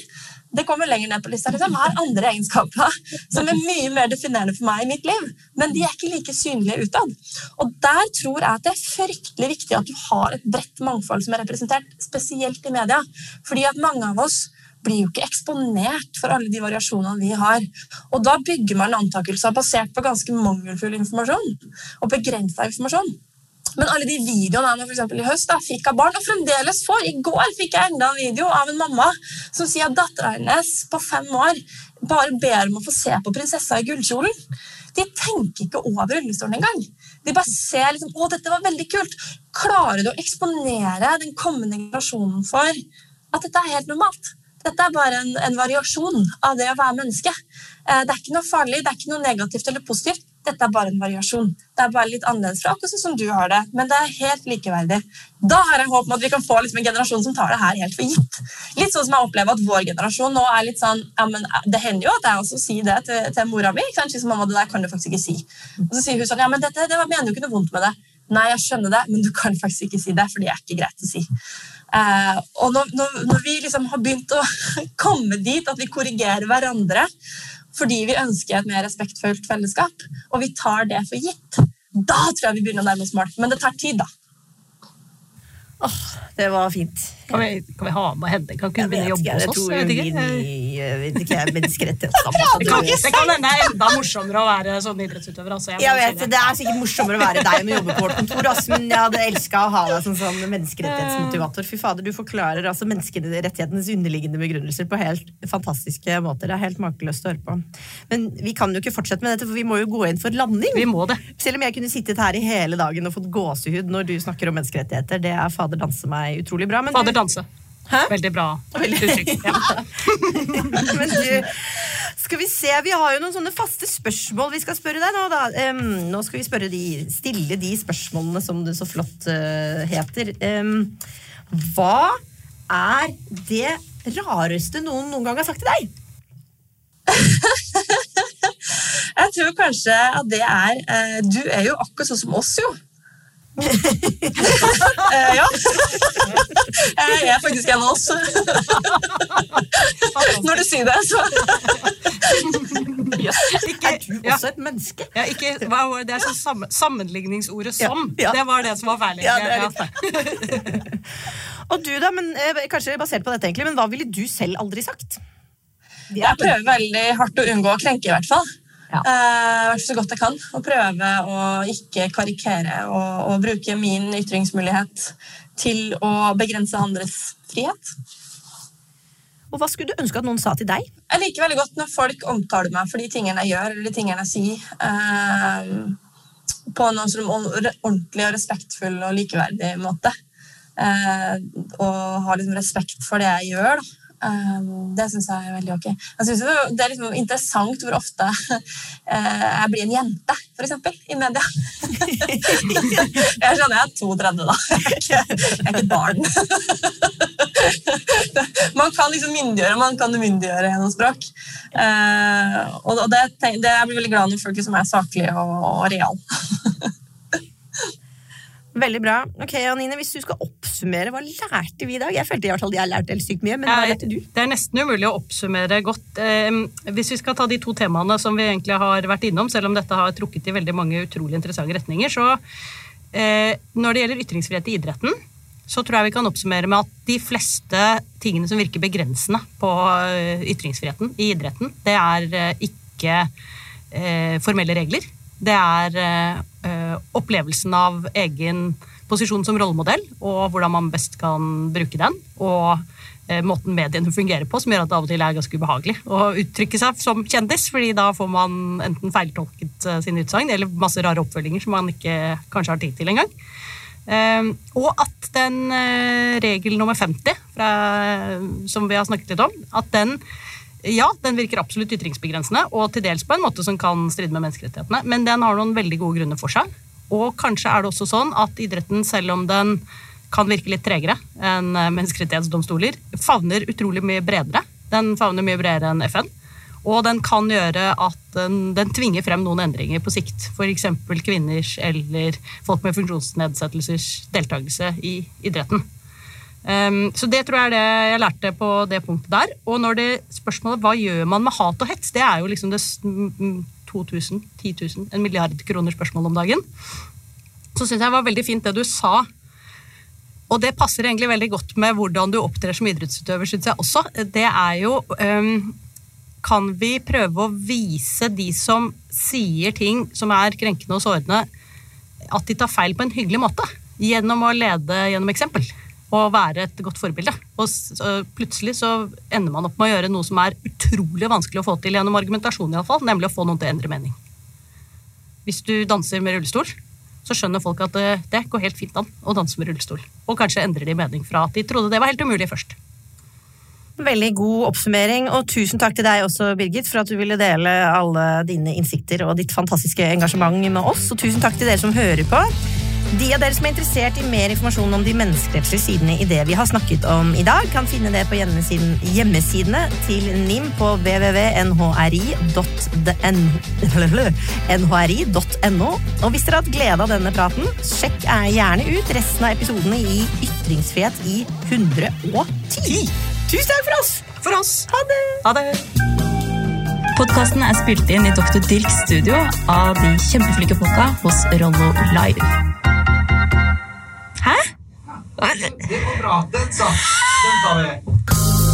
det kommer lenger ned på lista. Liksom. Jeg har andre egenskaper som er mye mer definerende for meg i mitt liv, men de er ikke like synlige utad. Og der tror jeg at det er fryktelig viktig at du har et bredt mangfold som er representert, spesielt i media. Fordi at mange av oss blir jo ikke eksponert for alle de variasjonene vi har. Og da bygger man antakelser basert på ganske mangelfull informasjon og begrensa informasjon. Men alle de videoene jeg for i høst da, fikk av barn, og fremdeles får I går fikk jeg enda en video av en mamma som sier at dattera hennes på fem år bare ber om å få se på prinsessa i gullkjolen. De tenker ikke over rullestolen engang. De bare ser liksom, å, dette var veldig kult. Klarer du å eksponere den kommende generasjonen for at dette er helt normalt? Dette er bare en, en variasjon av det å være menneske. Eh, det er ikke noe farlig, det er ikke noe negativt eller positivt. Dette er bare en variasjon. Det er bare litt annerledes fra akkurat sånn som du har det. Men det er helt likeverdig. Da har jeg håp om at vi kan få liksom en generasjon som tar det her helt for gitt. Litt sånn som jeg opplever at vår generasjon nå er litt sånn ja, men Det hender jo at jeg også sier det til, til mora mi. Kanskje som mamma, det der kan du faktisk ikke si. Og så sier hun sånn ja, men dette, det mener jo ikke noe vondt med det. Nei, jeg skjønner det, men du kan faktisk ikke si det, for det er ikke greit å si. Eh, og når, når, når, vi liksom har begynt å <laughs> komme dit at vi korrigerer hverandre fordi vi ønsker et mer respektfullt fellesskap, og vi tar det for gitt. Da tror jeg vi begynner å nærme oss mål. Men det tar tid, da. Åh, oh, det var fint. Kan vi, kan vi, ha med henne? Kan hun begynne å jobbe hos oss? Jeg vet ikke. Jeg vet <laughs> ikke, menneskerettighetsambassadør. Det kan hende det er enda morsommere å være sånn idrettsutøver. Altså. Jeg, jeg vet, Det er sikkert morsommere å være deg enn å jobbe på vårt kontor. Altså, men jeg hadde elska å ha deg som sånn menneskerettighetsmotivator. Fy fader, Du forklarer altså menneskerettighetenes underliggende begrunnelser på helt fantastiske måter. Det er helt makeløst å høre på. Men vi kan jo ikke fortsette med dette, for vi må jo gå inn for landing. Vi må det. Selv om jeg kunne sittet her i hele dagen og fått gåsehud når du snakker om menneskerettigheter. Det er fader danse meg utrolig bra. Men fader danse. Hæ? Veldig bra <laughs> uttrykk. Ja. <laughs> Men du Skal vi se, vi har jo noen sånne faste spørsmål vi skal spørre deg nå, da. Um, nå skal vi spørre de, stille de spørsmålene som det så flott uh, heter. Um, hva er det rareste noen noen gang har sagt til deg? <laughs> Jeg tror kanskje at det er uh, Du er jo akkurat sånn som oss, jo. Ja. Jeg er faktisk en av oss. Når du sier det, så Ikke, Er du ja, også et menneske? ja, ikke, hva var det? det er sånn sammen, sammenligningsordet som. ja. Det var det som var feil. Ja, <laughs> Og du da, men eh, kanskje basert på dette egentlig, men hva ville du selv aldri sagt? Jeg prøver veldig hardt å unngå å krenke, i hvert fall. Ja. Fall så godt jeg kan. Og prøve å ikke karikere og, og bruke min ytringsmulighet til å begrense andres frihet. Og hva skulle du ønske at noen sa til deg? Jeg liker veldig godt når folk omtaler meg for de tingene jeg gjør eller de tingene jeg sier. Uh, på noen sånn ordentlig og respektfull og likeverdig måte. Uh, og ha liksom respekt for det jeg gjør. Da. Eh, det syns jeg er veldig ok. Jeg synes Det er liksom interessant hvor ofte <laughs> eh, jeg blir en jente, f.eks., i media. jeg skjønner jeg er 32, da. Jeg er ikke, et barn. <laughs> man kan liksom myndiggjøre, man kan umyndiggjøre gjennom språk. Eh, og det, det, jeg blir veldig glad når folk liksom er saklige og, og reale. <laughs> Veldig bra. Ok, Anine, Hvis du skal oppsummere, hva lærte vi i dag? Jeg følte i hvert fall jeg lærte helt sykt mye, men hva lærte du? Det er nesten umulig å oppsummere godt. Hvis vi skal ta de to temaene som vi egentlig har vært innom, selv om dette har trukket i veldig mange utrolig interessante retninger, så eh, når det gjelder ytringsfrihet i idretten, så tror jeg vi kan oppsummere med at de fleste tingene som virker begrensende på eh, ytringsfriheten i idretten, det er eh, ikke formelle regler. Det er opplevelsen av egen posisjon som rollemodell, og hvordan man best kan bruke den. Og eh, måten mediene fungerer på, som gjør at det av og til er ganske ubehagelig å uttrykke seg som kjendis, fordi da får man enten feiltolket eh, sine utsagn eller masse rare oppfølginger som man ikke kanskje har tid til engang. Eh, og at den eh, regel nummer 50, fra, som vi har snakket litt om, at den ja, den virker absolutt ytringsbegrensende, og til dels på en måte som kan stride med menneskerettighetene, men den har noen veldig gode grunner for seg. Og kanskje er det også sånn at idretten, selv om den kan virke litt tregere enn eh, menneskerettighetsdomstoler, favner utrolig mye bredere. Den favner mye bredere enn FN. Og den kan gjøre at den, den tvinger frem noen endringer på sikt. F.eks. kvinners eller folk med funksjonsnedsettelsers deltakelse i idretten. Um, så det tror jeg er det jeg lærte på det punktet der. Og når det spørsmålet hva gjør man med hat og hets, det er jo liksom det s- m- m- 2000, 10 000, en milliard kroner spørsmål om dagen. Så syns jeg det var veldig fint det du sa. Og det passer egentlig veldig godt med hvordan du opptrer som idrettsutøver, syns jeg også. Det er jo um, Kan vi prøve å vise de som sier ting som er krenkende og sårende, at de tar feil på en hyggelig måte? Gjennom å lede gjennom eksempel og være et godt forbilde. Og plutselig så ender man opp med å gjøre noe som er utrolig vanskelig å få til gjennom argumentasjon, i alle fall, nemlig å få noen til å endre mening. Hvis du danser med rullestol, så skjønner folk at det, det går helt fint an å danse med rullestol. Og kanskje endrer de mening fra at de trodde det var helt umulig først. Veldig god oppsummering, og tusen takk til deg også, Birgit, for at du ville dele alle dine innsikter og ditt fantastiske engasjement med oss. Og tusen takk til dere som hører på. De av dere som er interessert i mer informasjon om de menneskerettslige sidene i det vi har snakket om i dag, kan finne det på hjemmesiden, hjemmesidene til NIM på www.nhri.no. Og hvis dere har hatt glede av denne praten, sjekk gjerne ut resten av episodene i Ytringsfrihet i 110. Tusen takk for oss! For oss! Ha det! Ha det! Podkasten er spilt inn i Dr. Dirks studio av de kjempeflinke folka hos Rollo Live. Hæ? Det går bra. Den satt. Den tar vi.